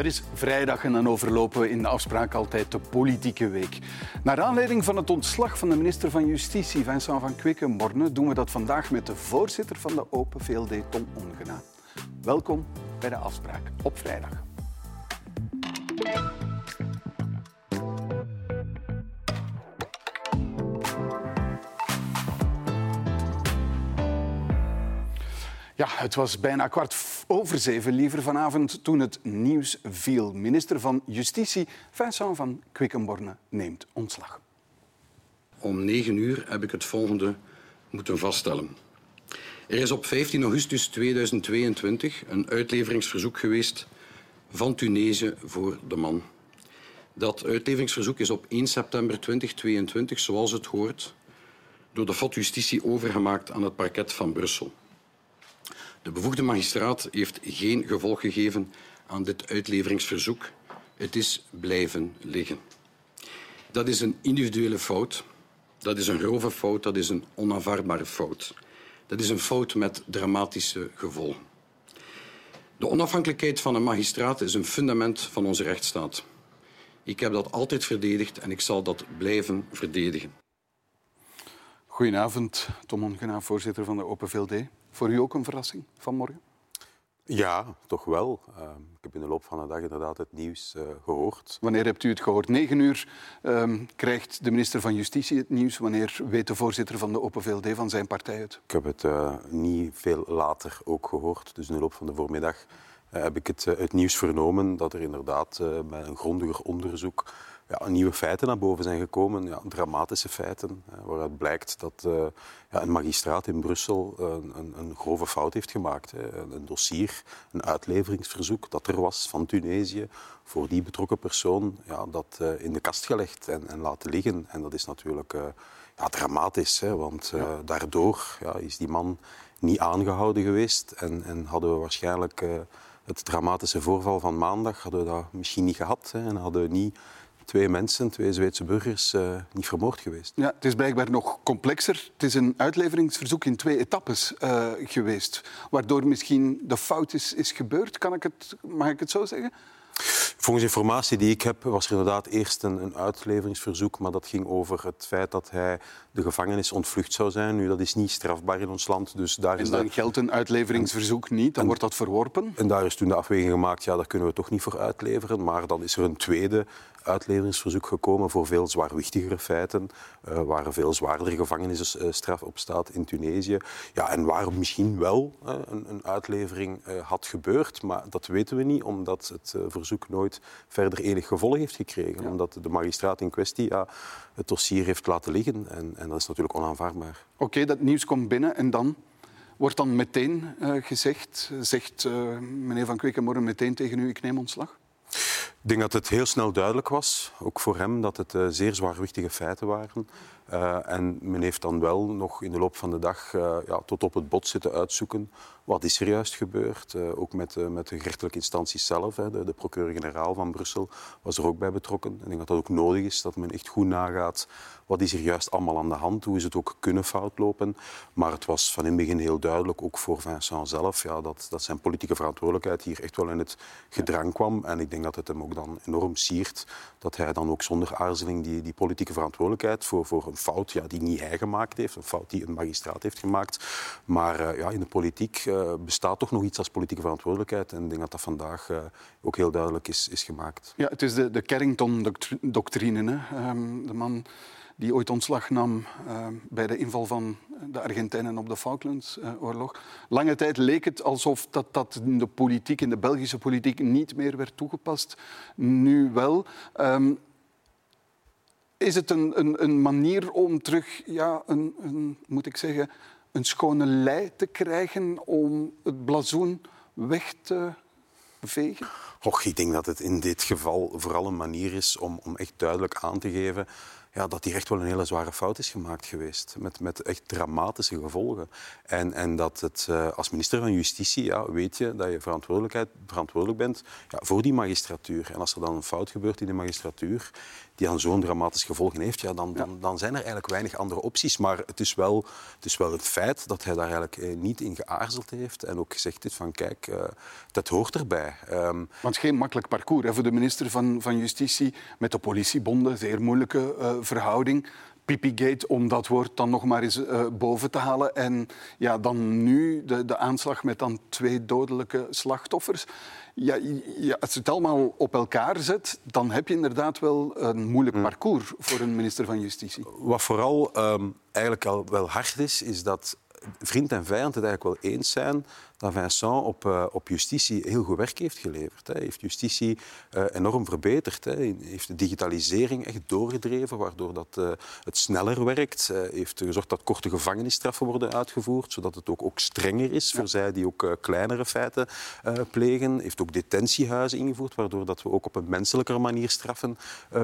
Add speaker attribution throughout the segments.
Speaker 1: Het is vrijdag en dan overlopen we in de afspraak altijd de politieke week. Naar aanleiding van het ontslag van de minister van Justitie, Vincent van Quickenborne, doen we dat vandaag met de voorzitter van de Open VLD, Tom Ongena. Welkom bij de afspraak op vrijdag. Ja, het was bijna kwart over zeven, liever vanavond, toen het nieuws viel. Minister van Justitie, Vincent van Quickenborne, neemt ontslag.
Speaker 2: Om negen uur heb ik het volgende moeten vaststellen. Er is op 15 augustus 2022 een uitleveringsverzoek geweest van Tunesië voor de man. Dat uitleveringsverzoek is op 1 september 2022, zoals het hoort, door de FOD Justitie overgemaakt aan het parket van Brussel. De bevoegde magistraat heeft geen gevolg gegeven aan dit uitleveringsverzoek. Het is blijven liggen. Dat is een individuele fout. Dat is een grove fout. Dat is een onaanvaardbare fout. Dat is een fout met dramatische gevolgen. De onafhankelijkheid van een magistraat is een fundament van onze rechtsstaat. Ik heb dat altijd verdedigd en ik zal dat blijven verdedigen.
Speaker 1: Goedenavond, Tom Ongenaaf, voorzitter van de Open VLD. Voor u ook een verrassing vanmorgen?
Speaker 3: Ja, toch wel. Uh, ik heb in de loop van de dag inderdaad het nieuws uh, gehoord.
Speaker 1: Wanneer hebt u het gehoord? Negen uur um, krijgt de minister van Justitie het nieuws. Wanneer weet de voorzitter van de Open VLD van zijn partij het?
Speaker 3: Ik heb het uh, niet veel later ook gehoord. Dus in de loop van de voormiddag heb ik het, het nieuws vernomen dat er inderdaad met een grondiger onderzoek ja, nieuwe feiten naar boven zijn gekomen, ja, dramatische feiten, waaruit blijkt dat uh, ja, een magistraat in Brussel een, een, een, grove fout heeft gemaakt. Hè. Een dossier, een uitleveringsverzoek dat er was van Tunesië voor die betrokken persoon, ja, dat uh, in de kast gelegd en, en, laten liggen. En dat is natuurlijk uh, ja, dramatisch, hè, want daardoor ja, is die man niet aangehouden geweest en, en hadden we waarschijnlijk het dramatische voorval van maandag hadden we dat misschien niet gehad hè, en hadden we niet twee mensen, twee Zweedse burgers, uh, niet vermoord geweest.
Speaker 1: Ja, het is blijkbaar nog complexer. Het is een uitleveringsverzoek in twee etappes uh, geweest, waardoor misschien de fout is, is gebeurd. Kan ik het, mag ik het zo zeggen?
Speaker 3: Volgens informatie die ik heb was er inderdaad eerst een, een, uitleveringsverzoek, maar dat ging over het feit dat hij de gevangenis ontvlucht zou zijn. Nu, dat is niet strafbaar in ons land. Dus daar
Speaker 1: en dan geldt een uitleveringsverzoek niet, dan wordt dat verworpen?
Speaker 3: En daar is toen de afweging gemaakt, ja, daar kunnen we toch niet voor uitleveren. Maar dan is er een tweede uitleveringsverzoek gekomen voor veel zwaarwichtigere feiten, uh, waar een veel zwaardere gevangenisstraf op staat in Tunesië. Ja, en waar misschien wel uh, een, een, uitlevering uh, had gebeurd, maar dat weten we niet, omdat het verzoek nooit verder enig gevolg heeft gekregen. Ja. Omdat de magistraat in kwestie ja, het dossier heeft laten liggen. En, en dat is natuurlijk onaanvaardbaar.
Speaker 1: Oké, okay, dat nieuws komt binnen en dan? Wordt dan meteen gezegd, zegt meneer Van Quickenborne meteen tegen u, ik neem ontslag?
Speaker 3: Ik denk dat het heel snel duidelijk was, ook voor hem, dat het uh, zeer zwaarwichtige feiten waren. Uh, en men heeft dan wel nog in de loop van de dag uh, ja, tot op het bot zitten uitzoeken wat is er juist gebeurd. ook met, met de gerechtelijke instanties zelf. Hè. De, de procureur-generaal van Brussel was er ook bij betrokken. Ik denk dat dat ook nodig is, dat men echt goed nagaat wat is er juist allemaal aan de hand? Hoe is het ook kunnen foutlopen? Maar het was van in het begin heel duidelijk, ook voor Vincent zelf, ja, dat, dat zijn politieke verantwoordelijkheid hier echt wel in het gedrang kwam. En ik denk dat het hem ook dan enorm siert dat hij dan ook zonder aarzeling die, die politieke verantwoordelijkheid voor, voor een fout ja, die niet hij gemaakt heeft, een fout die een magistraat heeft gemaakt. Maar uh, ja, in de politiek uh, bestaat toch nog iets als politieke verantwoordelijkheid. En ik denk dat dat vandaag uh, ook heel duidelijk is, is gemaakt.
Speaker 1: Ja, het is de, de Carrington-doctrine. Um, de man die ooit ontslag nam uh, bij de inval van de Argentijnen op de Falklandsoorlog. Lange tijd leek het alsof dat, dat in de politiek, in de Belgische politiek, niet meer werd toegepast. Nu wel. Um, is het een, een, een, manier om terug, ja, een, een, moet ik zeggen, een schone lei te krijgen om het blazoen weg te vegen?
Speaker 3: Och, ik denk dat het in dit geval vooral een manier is om, om echt duidelijk aan te geven ja, dat hier echt wel een hele zware fout is gemaakt geweest. Met, met echt dramatische gevolgen. En, en dat het uh, als minister van Justitie ja, weet je dat je verantwoordelijkheid, verantwoordelijk bent ja, voor die magistratuur. En als er dan een fout gebeurt in de magistratuur die aan zo'n dramatische gevolgen heeft, ja, dan, dan, dan, zijn er eigenlijk weinig andere opties. Maar het is wel het, is wel het feit dat hij daar eigenlijk eh, niet in geaarzeld heeft en ook gezegd heeft van kijk, uh, dat hoort erbij.
Speaker 1: Um, Want geen makkelijk parcours hè, voor de minister van, van Justitie met de politiebonden, zeer moeilijke uh, verhouding. Pipigate, om dat woord dan nog maar eens uh, boven te halen. En ja, dan nu de, de aanslag met dan twee dodelijke slachtoffers. Ja, ja, als je het allemaal op elkaar zet, dan heb je inderdaad wel een moeilijk hmm. parcours voor een minister van Justitie.
Speaker 3: Wat vooral um, eigenlijk al wel hard is, is dat vriend en vijand het eigenlijk wel eens zijn dat Vincent op, uh, op justitie heel goed werk heeft geleverd. Hij heeft justitie uh, enorm verbeterd. Hij heeft de digitalisering echt doorgedreven, waardoor dat, uh, het sneller werkt. Hij heeft gezorgd dat korte gevangenisstraffen worden uitgevoerd, zodat het ook, ook strenger is voor ja. zij die ook kleinere feiten plegen. Hij heeft ook detentiehuizen ingevoerd, waardoor dat we ook op een menselijkere manier straffen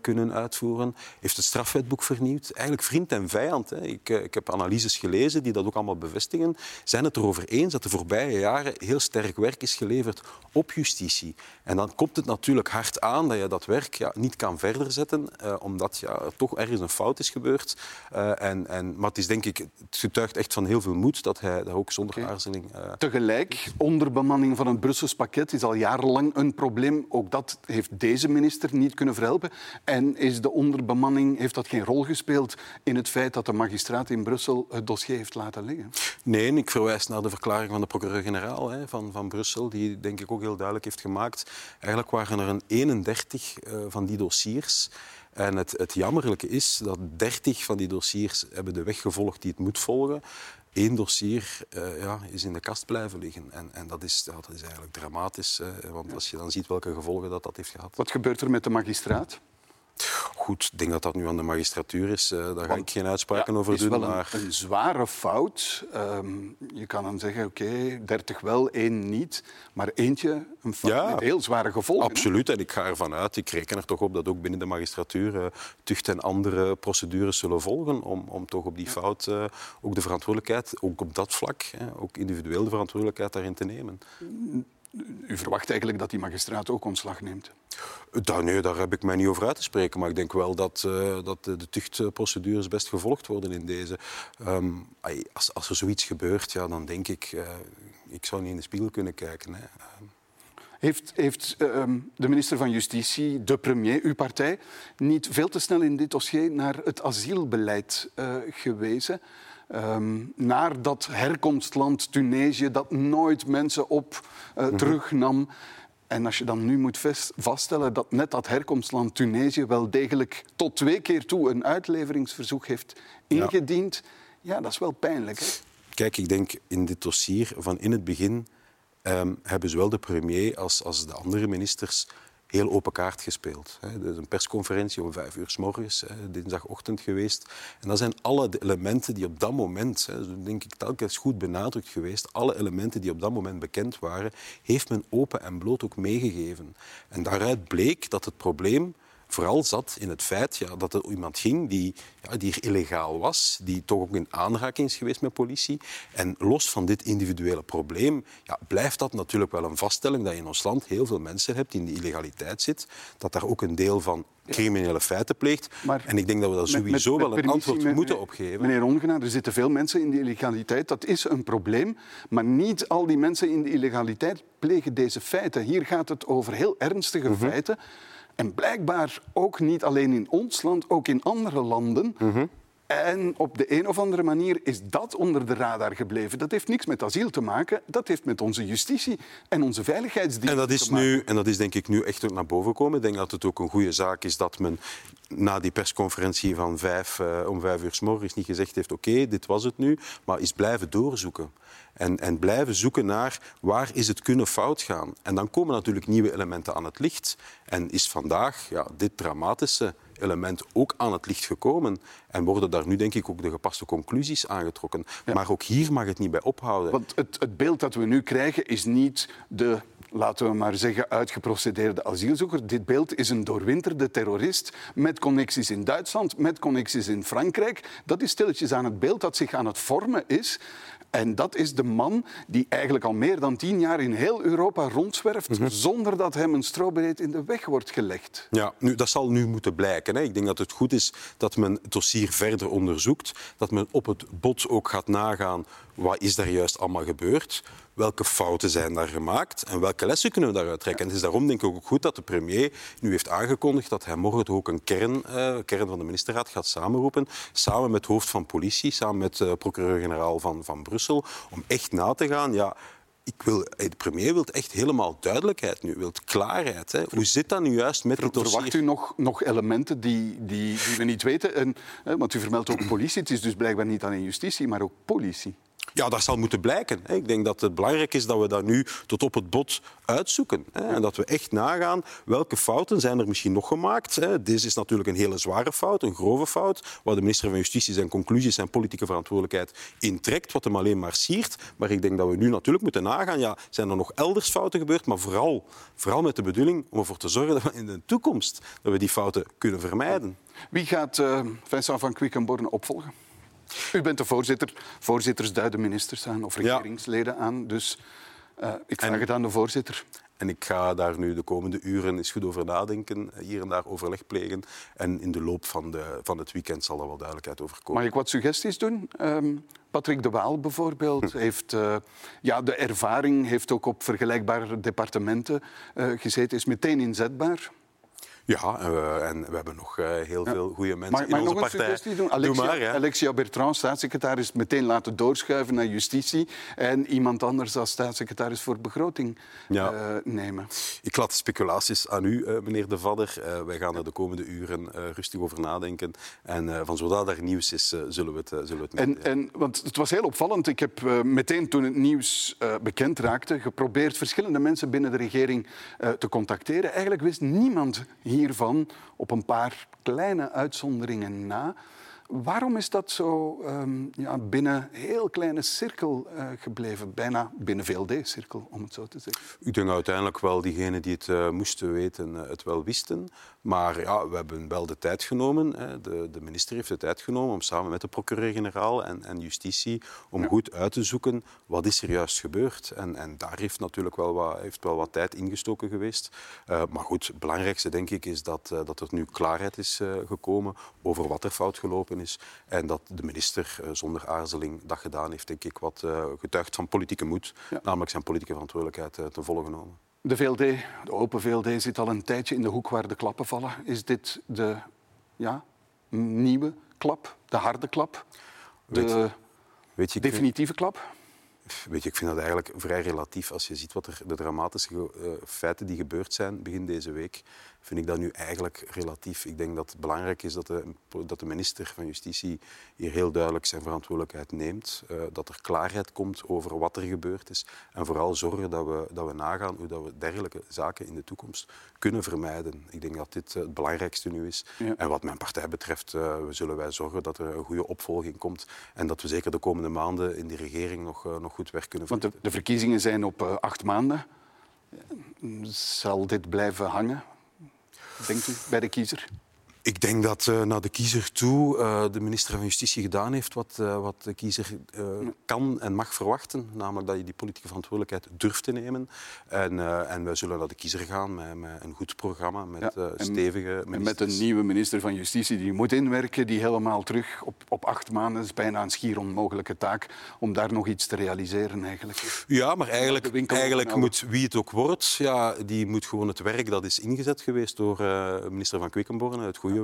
Speaker 3: kunnen uitvoeren. Hij heeft het strafwetboek vernieuwd. Eigenlijk vriend en vijand. Hè. Ik, ik heb analyses gelezen die dat ook allemaal bevestigen. Zijn het erover eens dat de voorbije jaren heel sterk werk is geleverd op justitie. En dan komt het natuurlijk hard aan dat je dat werk ja, niet kan verder zetten, uh, omdat ja, er toch ergens een fout is gebeurd. Uh, en, en, maar het is denk ik, het getuigt echt van heel veel moed dat hij dat ook zonder okay. aarzeling. Uh,
Speaker 1: Tegelijk, onderbemanning van het Brussels pakket is al jarenlang een probleem. Ook dat heeft deze minister niet kunnen verhelpen. En is de onderbemanning, heeft dat geen rol gespeeld in het feit dat de magistraat in Brussel het dossier heeft laten liggen?
Speaker 3: Nee, ik verwijs naar de verklaring van de procureur-generaal van, van Brussel, die denk ik ook heel duidelijk heeft gemaakt. Eigenlijk waren er een 31 uh, van die dossiers. En het, het jammerlijke is dat 30 van die dossiers hebben de weg gevolgd die het moet volgen. Eén dossier uh, ja, is in de kast blijven liggen. En, en dat, is, ja, dat is eigenlijk dramatisch. Want als je dan ziet welke gevolgen dat, dat heeft gehad.
Speaker 1: Wat gebeurt er met de magistraat?
Speaker 3: Goed, ik denk dat dat nu aan de magistratuur is. Uh, daar ga ik geen uitspraken
Speaker 1: ja,
Speaker 3: over doen.
Speaker 1: Het is wel maar... een, een, zware fout. Um, je kan dan zeggen, oké, okay, 30 wel, één niet. Maar eentje, een fout ja, met heel zware gevolgen.
Speaker 3: Absoluut, en ik ga ervan uit, ik reken er toch op dat ook binnen de magistratuur uh, tucht en andere procedures zullen volgen om, om toch op die fout uh, ook de verantwoordelijkheid, ook op dat vlak, hè, ook individueel de verantwoordelijkheid daarin te nemen.
Speaker 1: U verwacht eigenlijk dat die magistraat ook ontslag neemt?
Speaker 3: Daar, nee, daar heb ik mij niet over uit te spreken. Maar ik denk wel dat, uh, dat de tuchtprocedures best gevolgd worden in deze. Um, als, als er zoiets gebeurt, ja, dan denk ik... Uh, ik zou niet in de spiegel kunnen kijken. Hè.
Speaker 1: Heeft, heeft uh, de minister van Justitie, de premier, uw partij, niet veel te snel in dit dossier naar het asielbeleid uh, gewezen? Um, naar dat herkomstland Tunesië, dat nooit mensen op mm-hmm. terugnam. En als je dan nu moet vaststellen dat net dat herkomstland Tunesië wel degelijk tot twee keer toe een uitleveringsverzoek heeft ingediend, ja, ja dat is wel pijnlijk. Hè?
Speaker 3: Kijk, ik denk in dit dossier van in het begin um, hebben zowel de premier als, als de andere ministers heel open kaart gespeeld. Er is een persconferentie om vijf uur s morgens, dinsdagochtend geweest. En dat zijn alle elementen die op dat moment, denk ik telkens goed benadrukt geweest, alle elementen die op dat moment bekend waren, heeft men open en bloot ook meegegeven. En daaruit bleek dat het probleem vooral zat in het feit ja, dat er iemand ging die, ja, die illegaal was, die toch ook in aanraking is geweest met politie. En los van dit individuele probleem ja, blijft dat natuurlijk wel een vaststelling dat je in ons land heel veel mensen hebt die in de illegaliteit zitten, dat daar ook een deel van criminele feiten pleegt. Maar en ik denk dat we daar sowieso met, met, met wel een antwoord moeten opgeven.
Speaker 1: Meneer Ongenaar, er zitten veel mensen in de illegaliteit. Dat is een probleem. Maar niet al die mensen in de illegaliteit plegen deze feiten. Hier gaat het over heel ernstige mm -hmm. feiten en blijkbaar ook niet alleen in ons land, ook in andere landen. -hmm. En op de een of andere manier is dat onder de radar gebleven. Dat heeft niks met asiel te maken. Dat heeft met onze justitie en onze veiligheidsdiensten
Speaker 3: en dat is
Speaker 1: te maken.
Speaker 3: Nu, en dat is denk ik nu echt ook naar boven gekomen. Ik denk dat het ook een goede zaak is dat men na die persconferentie van vijf, uh, om vijf uur s morgens niet gezegd heeft oké, okay, dit was het nu, maar is blijven doorzoeken. En, en, blijven zoeken naar waar is het kunnen fout gaan. En dan komen natuurlijk nieuwe elementen aan het licht. En is vandaag ja, dit dramatische element ook aan het licht gekomen. En worden daar nu denk ik ook de gepaste conclusies aangetrokken. Ja. Maar ook hier mag het niet bij ophouden.
Speaker 1: Want het, het beeld dat we nu krijgen is niet de laten we maar zeggen, uitgeprocedeerde asielzoeker. Dit beeld is een doorwinterde terrorist met connecties in Duitsland, met connecties in Frankrijk. Dat is stilletjes aan het beeld dat zich aan het vormen is. En dat is de man die eigenlijk al meer dan tien jaar in heel Europa rondzwerft
Speaker 3: Mhm.
Speaker 1: zonder dat hem een strobreed in de weg wordt gelegd.
Speaker 3: Ja, nu, dat zal nu moeten blijken. Hè. Ik denk dat het goed is dat men het dossier verder onderzoekt. Dat men op het bod ook gaat nagaan wat is daar juist allemaal gebeurd. Welke fouten zijn daar gemaakt en welke lessen kunnen we daaruit trekken. En het is daarom denk ik ook goed dat de premier nu heeft aangekondigd dat hij morgen ook een kern, eh, kern van de ministerraad gaat samenroepen. Samen met hoofd van politie, samen met de procureur-generaal van, van Brussel. Om echt na te gaan. Ja, ik wil, eh, de premier wil echt helemaal duidelijkheid nu, wil klaarheid. Hè. Hoe zit dat nu juist met het dossier?
Speaker 1: Verwacht u nog, nog elementen die, die, die we niet weten? En, hè, want u vermeldt ook politie. Het is dus blijkbaar niet alleen justitie, maar ook politie.
Speaker 3: Ja, dat zal moeten blijken. Ik denk dat het belangrijk is dat we dat nu tot op het bot uitzoeken. En dat we echt nagaan welke fouten zijn er misschien nog gemaakt. Deze is natuurlijk een hele zware fout, een grove fout, waar de minister van Justitie zijn conclusies en politieke verantwoordelijkheid intrekt, wat hem alleen maar siert. Maar ik denk dat we nu natuurlijk moeten nagaan, ja, zijn er nog elders fouten gebeurd, maar vooral, vooral met de bedoeling om ervoor te zorgen dat we in de toekomst dat we die fouten kunnen vermijden.
Speaker 1: Wie gaat eh Vincent van Quickenborne opvolgen? U bent de voorzitter. Voorzitters duiden ministers aan of
Speaker 3: Ja.
Speaker 1: regeringsleden aan. Dus eh, ik vraag
Speaker 3: En-
Speaker 1: het aan de voorzitter.
Speaker 3: En ik ga daar nu de komende uren eens goed over nadenken, hier en daar overleg plegen. En in de loop van, de, van het weekend zal er wel duidelijkheid over komen.
Speaker 1: Mag ik wat suggesties doen? Ehm, Patrick de Waal bijvoorbeeld heeft eh, ja, de ervaring, heeft ook op vergelijkbare departementen eh, gezeten, is meteen inzetbaar.
Speaker 3: Ja, en we, en we hebben nog eh, heel veel goede mensen
Speaker 1: Mag,
Speaker 3: in
Speaker 1: mag
Speaker 3: onze
Speaker 1: nog een
Speaker 3: partij.
Speaker 1: suggestie doen?
Speaker 3: Doe
Speaker 1: Alexia,
Speaker 3: maar, hè.
Speaker 1: Alexia Bertrand, staatssecretaris, meteen laten doorschuiven naar justitie en iemand anders als staatssecretaris voor begroting
Speaker 3: Ja.
Speaker 1: eh, nemen.
Speaker 3: Ik laat de speculaties aan u, eh, meneer De Vadder. Eh, wij gaan er de komende uren eh, rustig over nadenken. En van zodra er nieuws is, zullen we het, zullen we het
Speaker 1: En, en, want het was heel opvallend. Ik heb meteen toen het nieuws bekend raakte geprobeerd verschillende mensen binnen de regering te contacteren. Eigenlijk wist niemand hiervan, op een paar kleine uitzonderingen na. Waarom is dat zo ehm, ja, binnen een heel kleine cirkel eh, gebleven? Bijna binnen VLD-cirkel, om het zo te zeggen.
Speaker 3: Ik denk uiteindelijk wel diegenen die het eh, moesten weten, eh, het wel wisten. Maar ja, we hebben wel de tijd genomen. Hè. De, de minister heeft de tijd genomen om samen met de procureur-generaal en, en justitie om goed uit te zoeken wat is er juist gebeurd. En, en daar heeft natuurlijk wel wat, heeft wel wat tijd ingestoken geweest. Maar goed, het belangrijkste denk ik is dat, dat er nu klaarheid is gekomen over wat er fout gelopen is. En dat de minister eh, zonder aarzeling dat gedaan heeft, denk ik, wat eh, getuigt van politieke moed. Namelijk zijn politieke verantwoordelijkheid eh, ten volle genomen.
Speaker 1: De VLD, de Open VLD, zit al een tijdje in de hoek waar de klappen vallen. Is dit de ja, nieuwe klap, de harde klap, de
Speaker 3: Weet- je,
Speaker 1: definitieve klap?
Speaker 3: Weet je, ik vind dat eigenlijk vrij relatief. Als je ziet wat er, de dramatische feiten die gebeurd zijn begin deze week, vind ik dat nu eigenlijk relatief. Ik denk dat het belangrijk is dat de, dat de minister van Justitie hier heel duidelijk zijn verantwoordelijkheid neemt. eh, dat er klaarheid komt over wat er gebeurd is. En vooral zorgen dat we, dat we nagaan hoe dat we dergelijke zaken in de toekomst kunnen vermijden. Ik denk dat dit eh, het belangrijkste nu is.
Speaker 1: Ja.
Speaker 3: En wat mijn partij betreft eh, zullen wij zorgen dat er een goede opvolging komt. En dat we zeker de komende maanden in die regering nog, nog goed werk kunnen
Speaker 1: Want de,
Speaker 3: verrichten.
Speaker 1: de verkiezingen zijn op acht maanden. Zal dit blijven hangen, denkt u, bij de kiezer?
Speaker 3: Ik denk dat eh, naar de kiezer toe eh, de minister van Justitie gedaan heeft wat, eh, wat de kiezer kan en mag verwachten. Namelijk dat je die politieke verantwoordelijkheid durft te nemen. En, en wij zullen naar de kiezer gaan met, met een goed programma, met
Speaker 1: Ja,
Speaker 3: eh,
Speaker 1: en-
Speaker 3: stevige
Speaker 1: En met een nieuwe minister van Justitie die moet inwerken, die helemaal terug op, op acht maanden is bijna een schier onmogelijke taak om daar nog iets te realiseren eigenlijk.
Speaker 3: Ja, maar eigenlijk, eigenlijk moet wie het ook wordt, ja, die moet gewoon het werk dat is ingezet geweest door minister van Quickenborne, het goede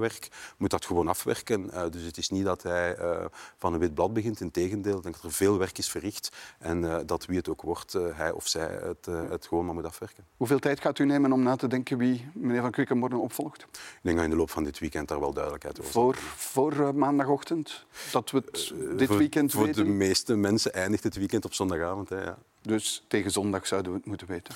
Speaker 3: moet dat gewoon afwerken. Eh, dus het is niet dat hij eh, van een wit blad begint. Integendeel, ik denk dat er veel werk is verricht en eh, dat wie het ook wordt, hij of zij het, het gewoon maar moet afwerken.
Speaker 1: Hoeveel tijd gaat u nemen om na te denken wie meneer Van Quickenborne opvolgt?
Speaker 3: Ik denk dat in de loop van dit weekend daar wel duidelijkheid over
Speaker 1: Voor, voor maandagochtend? Dat we het dit
Speaker 3: voor,
Speaker 1: weekend
Speaker 3: Voor
Speaker 1: weten?
Speaker 3: de meeste mensen eindigt het weekend op zondagavond. Hè, ja.
Speaker 1: Dus tegen zondag zouden we het moeten weten.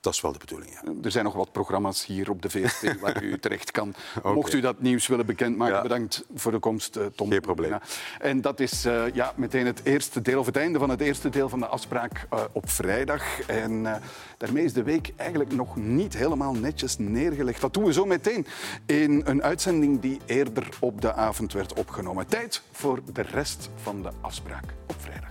Speaker 3: Dat is wel de bedoeling, ja.
Speaker 1: Er zijn nog wat programma's hier op de VRT waar u terecht kan. Mocht u dat nieuws willen bekendmaken,
Speaker 3: Ja.
Speaker 1: bedankt voor de komst, eh, Tom.
Speaker 3: Geen probleem.
Speaker 1: Ja. En dat is eh, ja, meteen het eerste deel, of het einde van het eerste deel van de afspraak eh, op vrijdag. En daarmee is de week eigenlijk nog niet helemaal netjes neergelegd. Dat doen we zo meteen in een uitzending die eerder op de avond werd opgenomen. Tijd voor de rest van de afspraak op vrijdag.